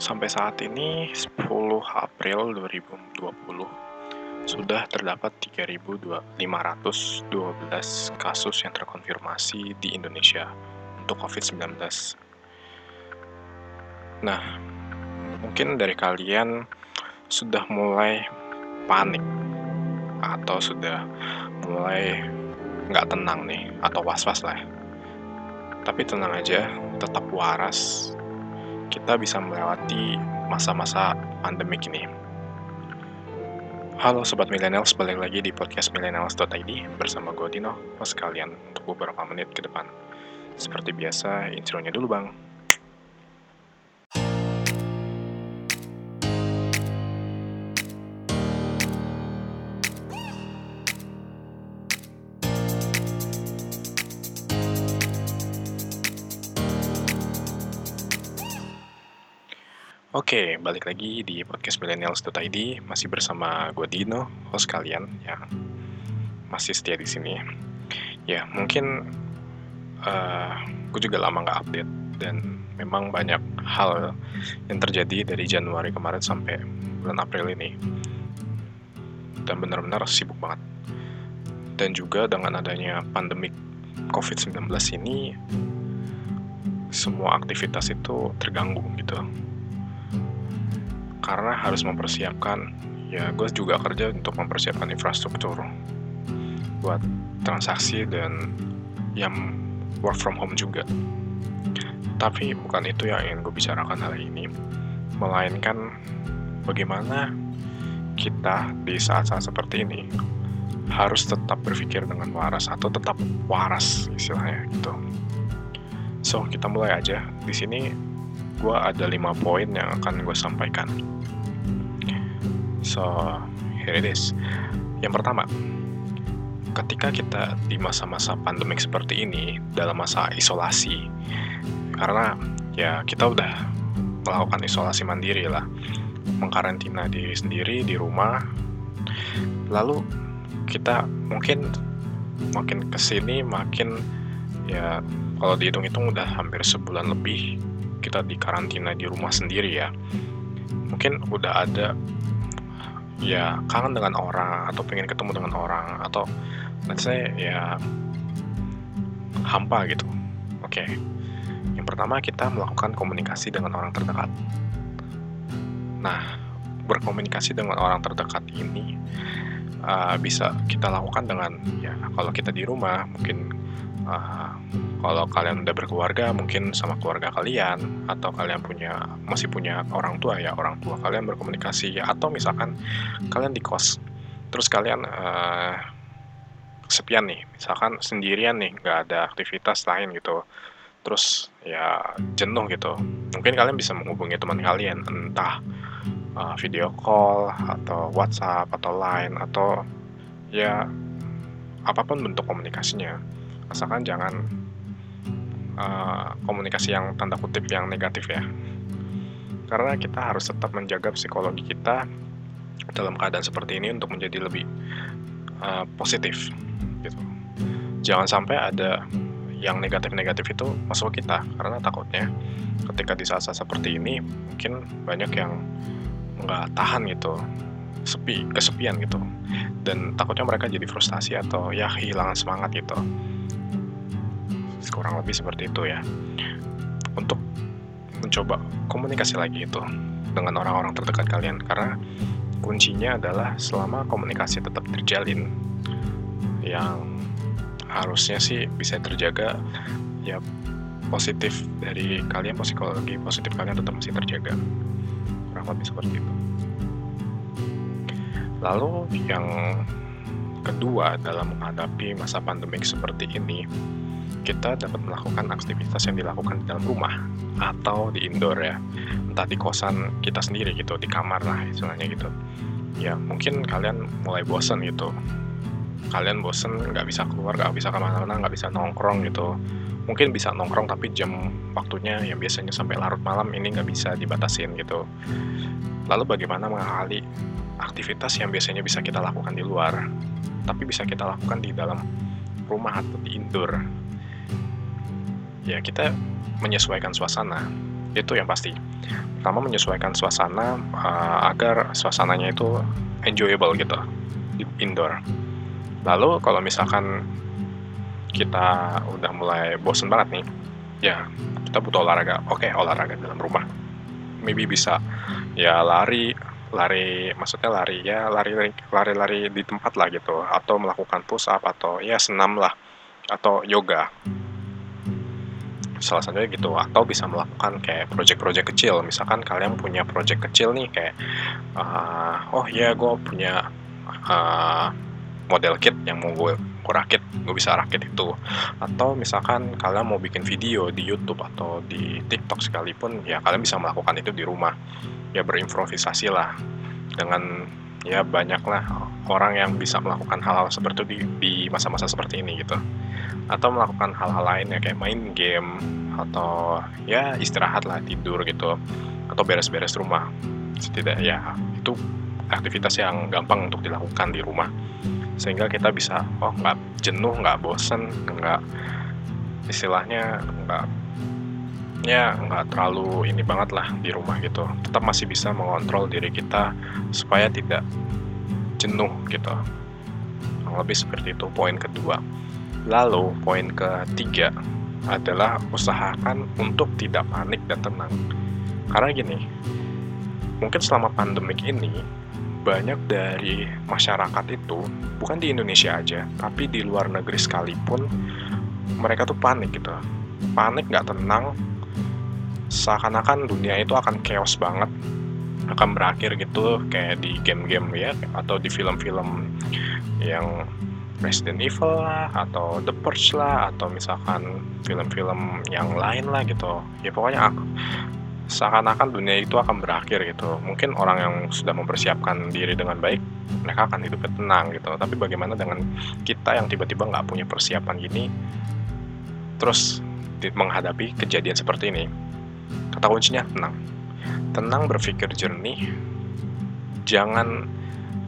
Sampai saat ini 10 April 2020 sudah terdapat 3.512 kasus yang terkonfirmasi di Indonesia untuk COVID-19. Nah, mungkin dari kalian sudah mulai panik atau sudah mulai nggak tenang nih atau was-was lah. Tapi tenang aja, tetap waras. Kita bisa melewati masa-masa pandemik ini. Halo Sobat Millennials, balik lagi di podcast millennials.id bersama gue Dino, host kalian untuk beberapa menit ke depan. Seperti biasa, intronya dulu bang. Oke, balik lagi di podcast millennials.id masih bersama gue Dino, host kalian yang masih setia di sini. Ya, mungkin uh, eh, gue juga lama nggak update dan memang banyak hal yang terjadi dari Januari kemarin sampai bulan April ini. Dan benar-benar sibuk banget. Dan juga dengan adanya pandemik COVID-19 ini, semua aktivitas itu terganggu gitu karena harus mempersiapkan ya gue juga kerja untuk mempersiapkan infrastruktur buat transaksi dan yang work from home juga tapi bukan itu yang ingin gue bicarakan hari ini melainkan bagaimana kita di saat-saat seperti ini harus tetap berpikir dengan waras atau tetap waras istilahnya gitu. So kita mulai aja. Di sini gue ada lima poin yang akan gue sampaikan. So, here it is. Yang pertama, ketika kita di masa-masa pandemik seperti ini, dalam masa isolasi, karena ya kita udah melakukan isolasi mandiri lah, mengkarantina diri sendiri di rumah, lalu kita mungkin makin ke sini makin ya kalau dihitung-hitung udah hampir sebulan lebih kita di karantina di rumah sendiri ya mungkin udah ada ya kangen dengan orang atau pengen ketemu dengan orang atau let's say ya hampa gitu. Oke. Okay. Yang pertama kita melakukan komunikasi dengan orang terdekat. Nah, berkomunikasi dengan orang terdekat ini uh, bisa kita lakukan dengan ya kalau kita di rumah mungkin uh, kalau kalian udah berkeluarga mungkin sama keluarga kalian atau kalian punya masih punya orang tua ya orang tua kalian berkomunikasi ya atau misalkan kalian di kos. Terus kalian uh, kesepian nih misalkan sendirian nih nggak ada aktivitas lain gitu. Terus ya jenuh gitu. Mungkin kalian bisa menghubungi teman kalian entah uh, video call atau WhatsApp atau Line atau ya apa pun bentuk komunikasinya. Asalkan jangan uh, komunikasi yang tanda kutip yang negatif ya. Karena kita harus tetap menjaga psikologi kita dalam keadaan seperti ini untuk menjadi lebih uh, positif gitu. Jangan sampai ada yang negatif-negatif itu masuk kita karena takutnya ketika di saat-saat seperti ini mungkin banyak yang nggak tahan gitu sepi kesepian gitu. Dan takutnya mereka jadi frustasi atau ya kehilangan semangat gitu kurang lebih seperti itu ya. Untuk mencoba komunikasi lagi itu dengan orang-orang terdekat kalian. Karena kuncinya adalah selama komunikasi tetap terjalin yang harusnya sih bisa terjaga ya positif dari kalian psikologi positif kalian tetap masih terjaga. Kurang lebih seperti itu. Lalu yang kedua dalam menghadapi masa pandemik seperti ini kita dapat melakukan aktivitas yang dilakukan di dalam rumah atau di indoor ya. Entah di kosan kita sendiri gitu di kamar lah istilahnya gitu. Ya mungkin kalian mulai bosen gitu. Kalian bosen nggak bisa keluar nggak bisa ke mana-mana nggak bisa nongkrong gitu. Mungkin bisa nongkrong tapi jam waktunya yang biasanya sampai larut malam ini nggak bisa dibatasin gitu. Lalu bagaimana mengakali aktivitas yang biasanya bisa kita lakukan di luar tapi bisa kita lakukan di dalam rumah atau di indoor ya kita menyesuaikan suasana Itu yang pasti. Pertama menyesuaikan suasana uh, agar suasananya itu enjoyable gitu indoor. Lalu kalau misalkan kita udah mulai bosen banget nih, ya kita butuh olahraga. Oke, okay, olahraga dalam rumah. Maybe bisa ya lari, lari maksudnya lari ya lari lari lari di tempat lah gitu atau melakukan push up atau ya senam lah atau yoga salah satunya gitu atau bisa melakukan kayak project-project kecil. Misalkan kalian punya project kecil nih kayak uh, oh ya gue punya uh, model kit yang mau gue gue rakit gue bisa rakit itu. Atau misalkan kalian mau bikin video di YouTube atau di TikTok sekalipun ya kalian bisa melakukan itu di rumah. Ya berimprovisasi lah dengan ya banyaklah orang yang bisa melakukan hal-hal seperti itu di masa-masa seperti ini gitu. Atau melakukan hal-hal lain ya kayak main game atau ya istirahat lah tidur gitu atau beres-beres rumah. Setidak ya itu aktivitas yang gampang untuk dilakukan di rumah. Sehingga kita bisa oh nggak jenuh nggak bosen nggak istilahnya nggak ya nggak terlalu ini banget lah di rumah gitu tetap masih bisa mengontrol diri kita supaya tidak jenuh gitu lebih seperti itu poin kedua Lalu, poin ketiga adalah usahakan untuk tidak panik dan tenang. Karena gini, mungkin selama pandemik ini, banyak dari masyarakat itu, bukan di Indonesia aja, tapi di luar negeri sekalipun, mereka tuh panik gitu. Panik nggak tenang, seakan-akan dunia itu akan chaos banget, akan berakhir gitu kayak di game-game ya, atau di film-film yang Resident Evil lah atau The Purge lah atau misalkan film-film yang lain lah gitu. Ya pokoknya aku seakan-akan dunia itu akan berakhir gitu. Mungkin orang yang sudah mempersiapkan diri dengan baik mereka akan hidup tenang gitu. Tapi bagaimana dengan kita yang tiba-tiba nggak punya persiapan gini terus menghadapi kejadian seperti ini kata kuncinya tenang. Tenang berpikir jernih. Jangan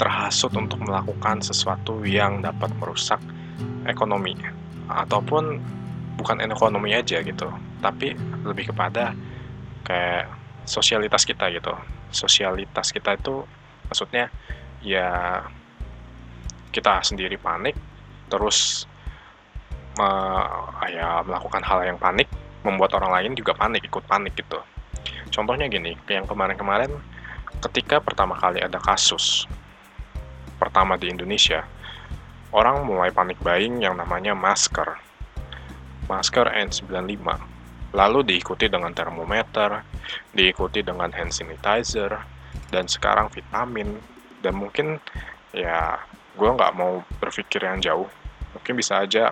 terhasut untuk melakukan sesuatu yang dapat merusak ekonomi. Ataupun bukan ekonomi aja gitu tapi lebih kepada kayak sosialitas kita gitu. Sosialitas kita itu maksudnya ya kita sendiri panik terus me, ya melakukan hal yang panik membuat orang lain juga panik ikut panik gitu contohnya gini yang kemarin-kemarin ketika pertama kali ada kasus pertama di Indonesia, orang mulai panik buying yang namanya masker. Masker N95. Lalu diikuti dengan termometer, diikuti dengan hand sanitizer, dan sekarang vitamin. Dan mungkin ya gue nggak mau berpikir yang jauh. Mungkin bisa aja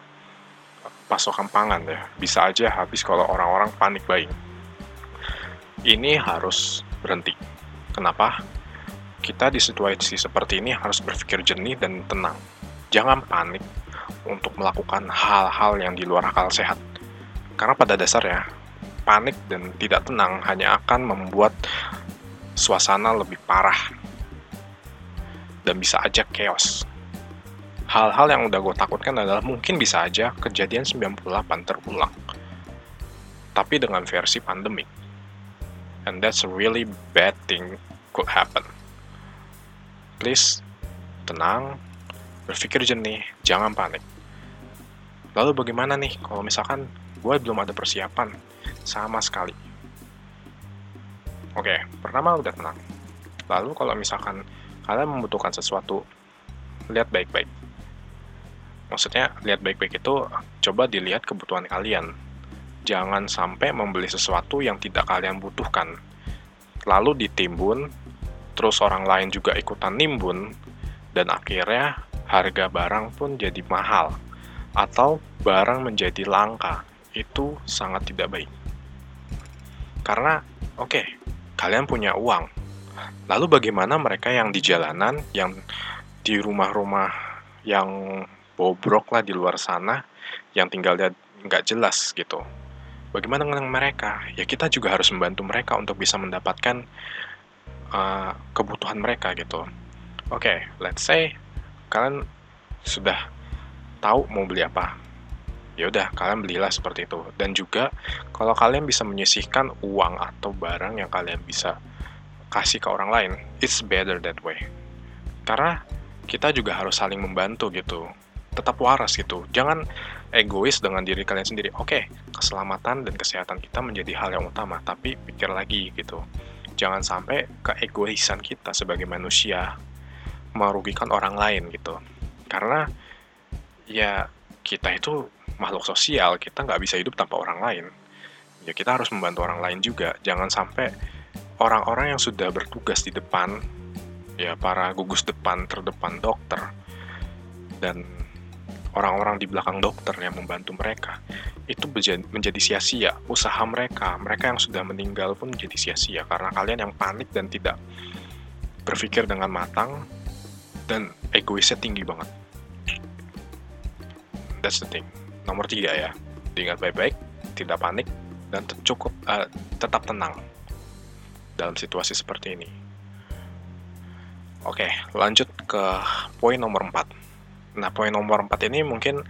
pasokan pangan ya. Bisa aja habis kalau orang-orang panik buying. Ini harus berhenti. Kenapa? kita di situasi seperti ini harus berpikir jernih dan tenang. Jangan panik untuk melakukan hal-hal yang di luar akal sehat. Karena pada dasarnya, panik dan tidak tenang hanya akan membuat suasana lebih parah dan bisa aja chaos. Hal-hal yang udah gue takutkan adalah mungkin bisa aja kejadian 98 terulang. Tapi dengan versi pandemik. And that's a really bad thing could happen please tenang, berpikir jernih, jangan panik. Lalu bagaimana nih kalau misalkan gue belum ada persiapan sama sekali? Oke, pertama udah tenang. Lalu kalau misalkan kalian membutuhkan sesuatu, lihat baik-baik. Maksudnya, lihat baik-baik itu coba dilihat kebutuhan kalian. Jangan sampai membeli sesuatu yang tidak kalian butuhkan. Lalu ditimbun terus orang lain juga ikutan nimbun, dan akhirnya harga barang pun jadi mahal, atau barang menjadi langka. Itu sangat tidak baik. Karena, oke, okay, kalian punya uang. Lalu bagaimana mereka yang di jalanan, yang di rumah-rumah yang bobrok lah di luar sana, yang tinggalnya nggak jelas gitu. Bagaimana dengan mereka? Ya kita juga harus membantu mereka untuk bisa mendapatkan uh, kebutuhan mereka gitu. Oke, okay, let's say kalian sudah tahu mau beli apa. ya udah kalian belilah seperti itu dan juga kalau kalian bisa menyisihkan uang atau barang yang kalian bisa kasih ke orang lain it's better that way karena kita juga harus saling membantu gitu tetap waras gitu jangan egois dengan diri kalian sendiri oke keselamatan dan kesehatan kita menjadi hal yang utama tapi pikir lagi gitu jangan sampai keegoisan kita sebagai manusia merugikan orang lain gitu karena ya kita itu makhluk sosial, kita nggak bisa hidup tanpa orang lain. Ya kita harus membantu orang lain juga. Jangan sampai orang-orang yang sudah bertugas di depan, ya para gugus depan, terdepan dokter, dan orang-orang di belakang dokter yang membantu mereka, itu menjadi sia-sia. Usaha mereka, mereka yang sudah meninggal pun menjadi sia-sia karena kalian yang panik dan tidak berpikir dengan matang dan egoisnya tinggi banget. That's the thing. Nomor tiga ya, diingat baik-baik, tidak panik, dan cukup uh, tetap tenang dalam situasi seperti ini. Oke, lanjut ke poin nomor 4. Nah, poin nomor 4 ini mungkin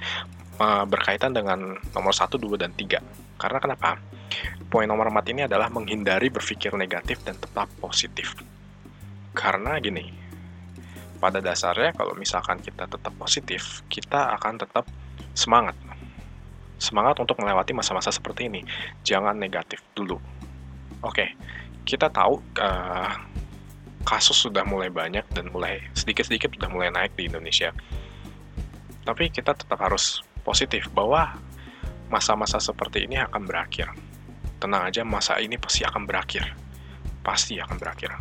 uh, berkaitan dengan nomor 1, 2, dan 3. Karena kenapa? Poin nomor 4 ini adalah menghindari berpikir negatif dan tetap positif. Karena gini, pada dasarnya kalau misalkan kita tetap positif, kita akan tetap semangat. Semangat untuk melewati masa-masa seperti ini. Jangan negatif dulu. Oke, kita tahu uh, kasus sudah mulai banyak dan mulai sedikit-sedikit sudah mulai naik di Indonesia. Tapi kita tetap harus positif bahwa masa-masa seperti ini akan berakhir. Tenang aja, masa ini pasti akan berakhir. Pasti akan berakhir.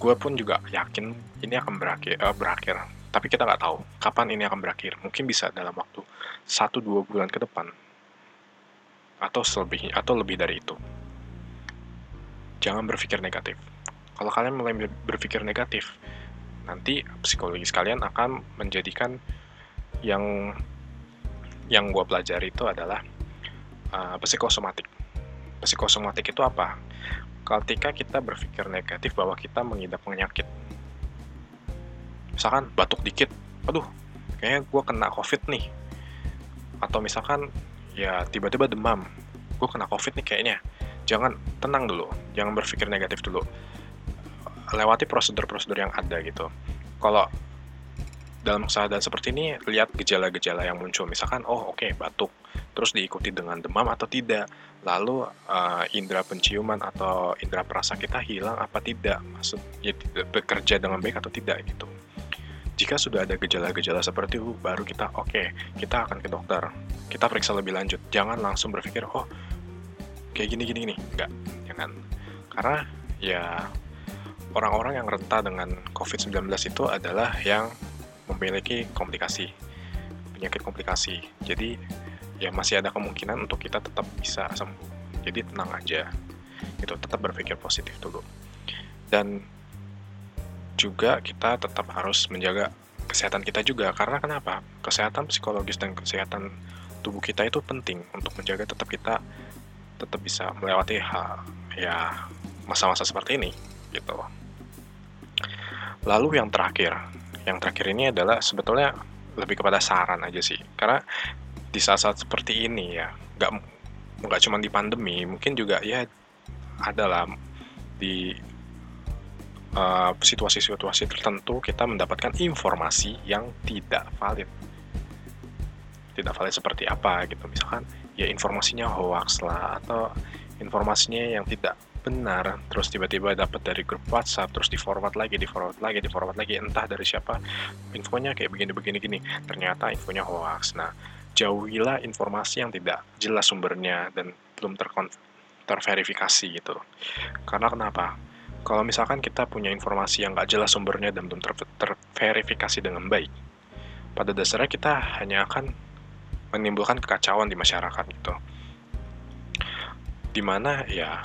Gue pun juga yakin ini akan berakhir. Uh, berakhir tapi kita nggak tahu kapan ini akan berakhir. Mungkin bisa dalam waktu 1-2 bulan ke depan. Atau lebih, atau lebih dari itu. Jangan berpikir negatif. Kalau kalian mulai berpikir negatif, nanti psikologis kalian akan menjadikan yang yang gue pelajari itu adalah uh, psikosomatik. Psikosomatik itu apa? Ketika kita berpikir negatif bahwa kita mengidap penyakit, misalkan batuk dikit aduh kayaknya gue kena covid nih. Atau misalkan ya tiba-tiba demam gue kena covid nih kayaknya. Jangan tenang dulu. Jangan berpikir negatif dulu lewati prosedur-prosedur yang ada gitu kalau dalam keadaan seperti ini lihat gejala-gejala yang muncul misalkan oh oke okay, batuk terus diikuti dengan demam atau tidak lalu uh, indera penciuman atau indera perasa kita hilang apa tidak maksud ya bekerja dengan baik atau tidak gitu jika sudah ada gejala-gejala seperti itu, baru kita oke, okay, kita akan ke dokter. Kita periksa lebih lanjut. Jangan langsung berpikir, oh kayak gini gini gini. Enggak, jangan. Karena ya orang-orang yang rentan dengan COVID-19 itu adalah yang memiliki komplikasi, penyakit komplikasi. Jadi ya masih ada kemungkinan untuk kita tetap bisa sembuh. Jadi tenang aja. Itu tetap berpikir positif dulu. Dan juga kita tetap harus menjaga kesehatan kita juga karena kenapa kesehatan psikologis dan kesehatan tubuh kita itu penting untuk menjaga tetap kita tetap bisa melewati hal ya masa-masa seperti ini gitu lalu yang terakhir yang terakhir ini adalah sebetulnya lebih kepada saran aja sih. Karena di saat-saat seperti ini ya nggak nggak cuma di pandemi mungkin juga ya adalah di Eh, situasi-situasi uh, tertentu kita mendapatkan informasi yang tidak valid. Tidak valid seperti apa gitu. Misalkan ya informasinya hoax lah atau informasinya yang tidak benar terus tiba-tiba dapat dari grup WhatsApp terus di forward lagi di forward lagi di forward lagi entah dari siapa infonya kayak begini begini gini. Ternyata infonya hoax. Nah jauhilah informasi yang tidak jelas sumbernya dan belum terverifikasi gitu. Karena kenapa? Kalau misalkan kita punya informasi yang nggak jelas sumbernya dan belum ter terverifikasi dengan baik, pada dasarnya kita hanya akan menimbulkan kekacauan di masyarakat gitu. Di mana ya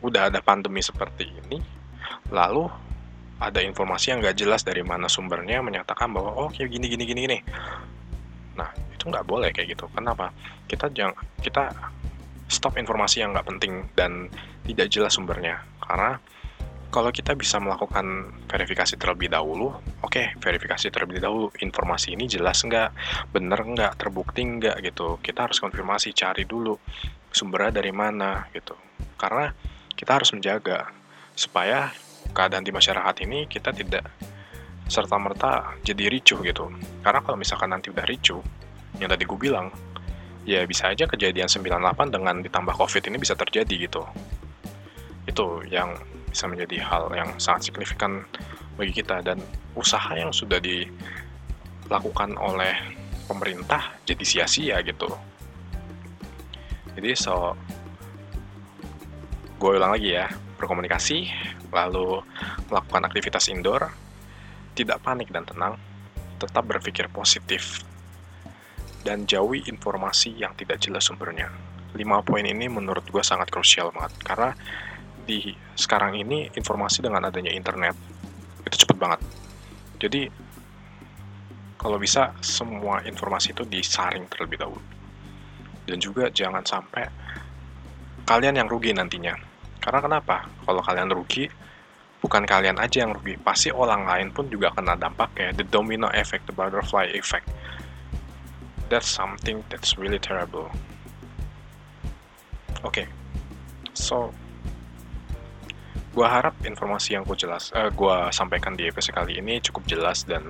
udah ada pandemi seperti ini, lalu ada informasi yang nggak jelas dari mana sumbernya menyatakan bahwa oh kayak gini gini gini gini. Nah itu nggak boleh kayak gitu. Kenapa? Kita jangan kita stop informasi yang nggak penting dan tidak jelas sumbernya karena kalau kita bisa melakukan verifikasi terlebih dahulu, oke, okay, verifikasi terlebih dahulu, informasi ini jelas nggak, bener nggak, terbukti nggak gitu. Kita harus konfirmasi, cari dulu sumbernya dari mana gitu. Karena kita harus menjaga supaya keadaan di masyarakat ini kita tidak serta-merta jadi ricuh gitu. Karena kalau misalkan nanti udah ricuh, yang tadi gue bilang, ya bisa aja kejadian 98 dengan ditambah COVID ini bisa terjadi gitu. Itu yang bisa menjadi hal yang sangat signifikan bagi kita dan usaha yang sudah dilakukan oleh pemerintah jadi sia-sia gitu. Jadi so gue ulang lagi ya, berkomunikasi, lalu melakukan aktivitas indoor, tidak panik dan tenang, tetap berpikir positif, dan jauhi informasi yang tidak jelas sumbernya. Lima poin ini menurut gue sangat krusial banget, karena di sekarang ini informasi dengan adanya internet itu cepet banget. Jadi kalau bisa semua informasi itu disaring terlebih dahulu. Dan juga jangan sampai kalian yang rugi nantinya. Karena kenapa? Kalau kalian rugi, bukan kalian aja yang rugi, pasti orang lain pun juga kena dampaknya. The domino effect, the butterfly effect. That's something that's really terrible. Oke, okay. so Gua harap informasi yang gue jelas, uh, gua sampaikan di episode kali ini cukup jelas dan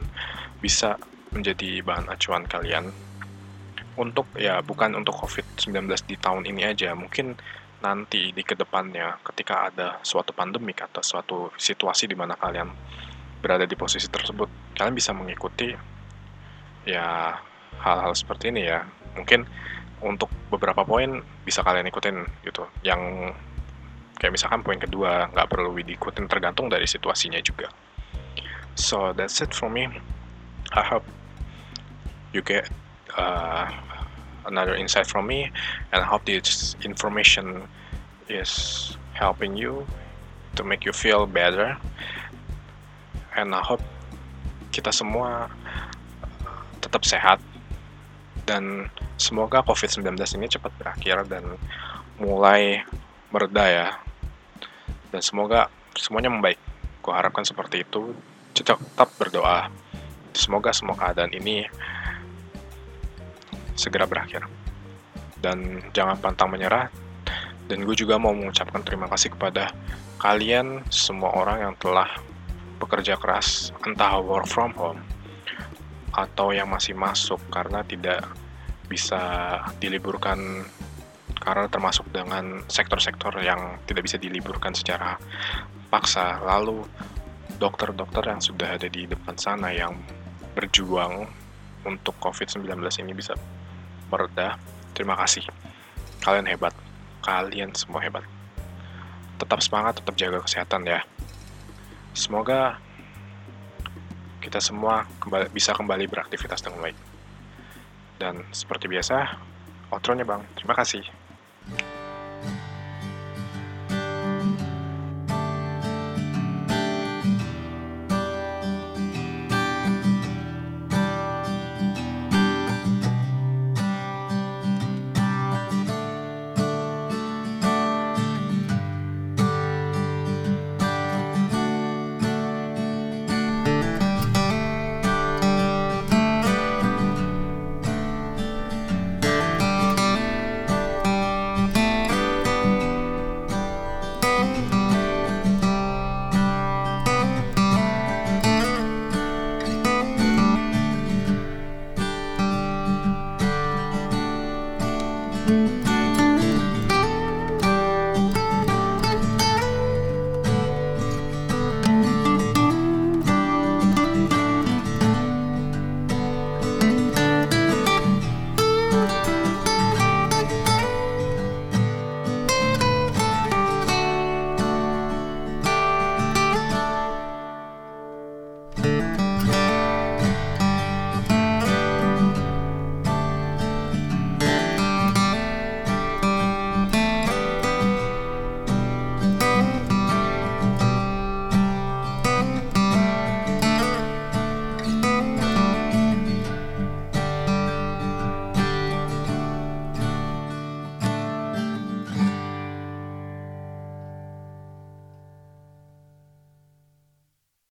bisa menjadi bahan acuan kalian untuk ya bukan untuk COVID-19 di tahun ini aja, mungkin nanti di ke depannya ketika ada suatu pandemik atau suatu situasi di mana kalian berada di posisi tersebut, kalian bisa mengikuti ya hal-hal seperti ini ya. Mungkin untuk beberapa poin bisa kalian ikutin gitu. Yang Kayak misalkan poin kedua, nggak perlu diikutin tergantung dari situasinya juga. So that's it for me. I hope you get uh, another insight from me, and I hope this information is helping you to make you feel better. And I hope kita semua tetap sehat dan semoga COVID-19 ini cepat berakhir dan mulai mereda ya dan semoga semuanya membaik. Gue harapkan seperti itu. Tetap berdoa. Semoga semua keadaan ini segera berakhir. Dan jangan pantang menyerah. Dan gue juga mau mengucapkan terima kasih kepada kalian semua orang yang telah bekerja keras, entah work from home atau yang masih masuk karena tidak bisa diliburkan karena termasuk dengan sektor-sektor yang tidak bisa diliburkan secara paksa. Lalu dokter-dokter yang sudah ada di depan sana yang berjuang untuk COVID-19 ini bisa mereda. Terima kasih. Kalian hebat. Kalian semua hebat. Tetap semangat, tetap jaga kesehatan ya. Semoga kita semua kembali, bisa kembali beraktivitas dengan baik. Dan seperti biasa, outronya bang. Terima kasih.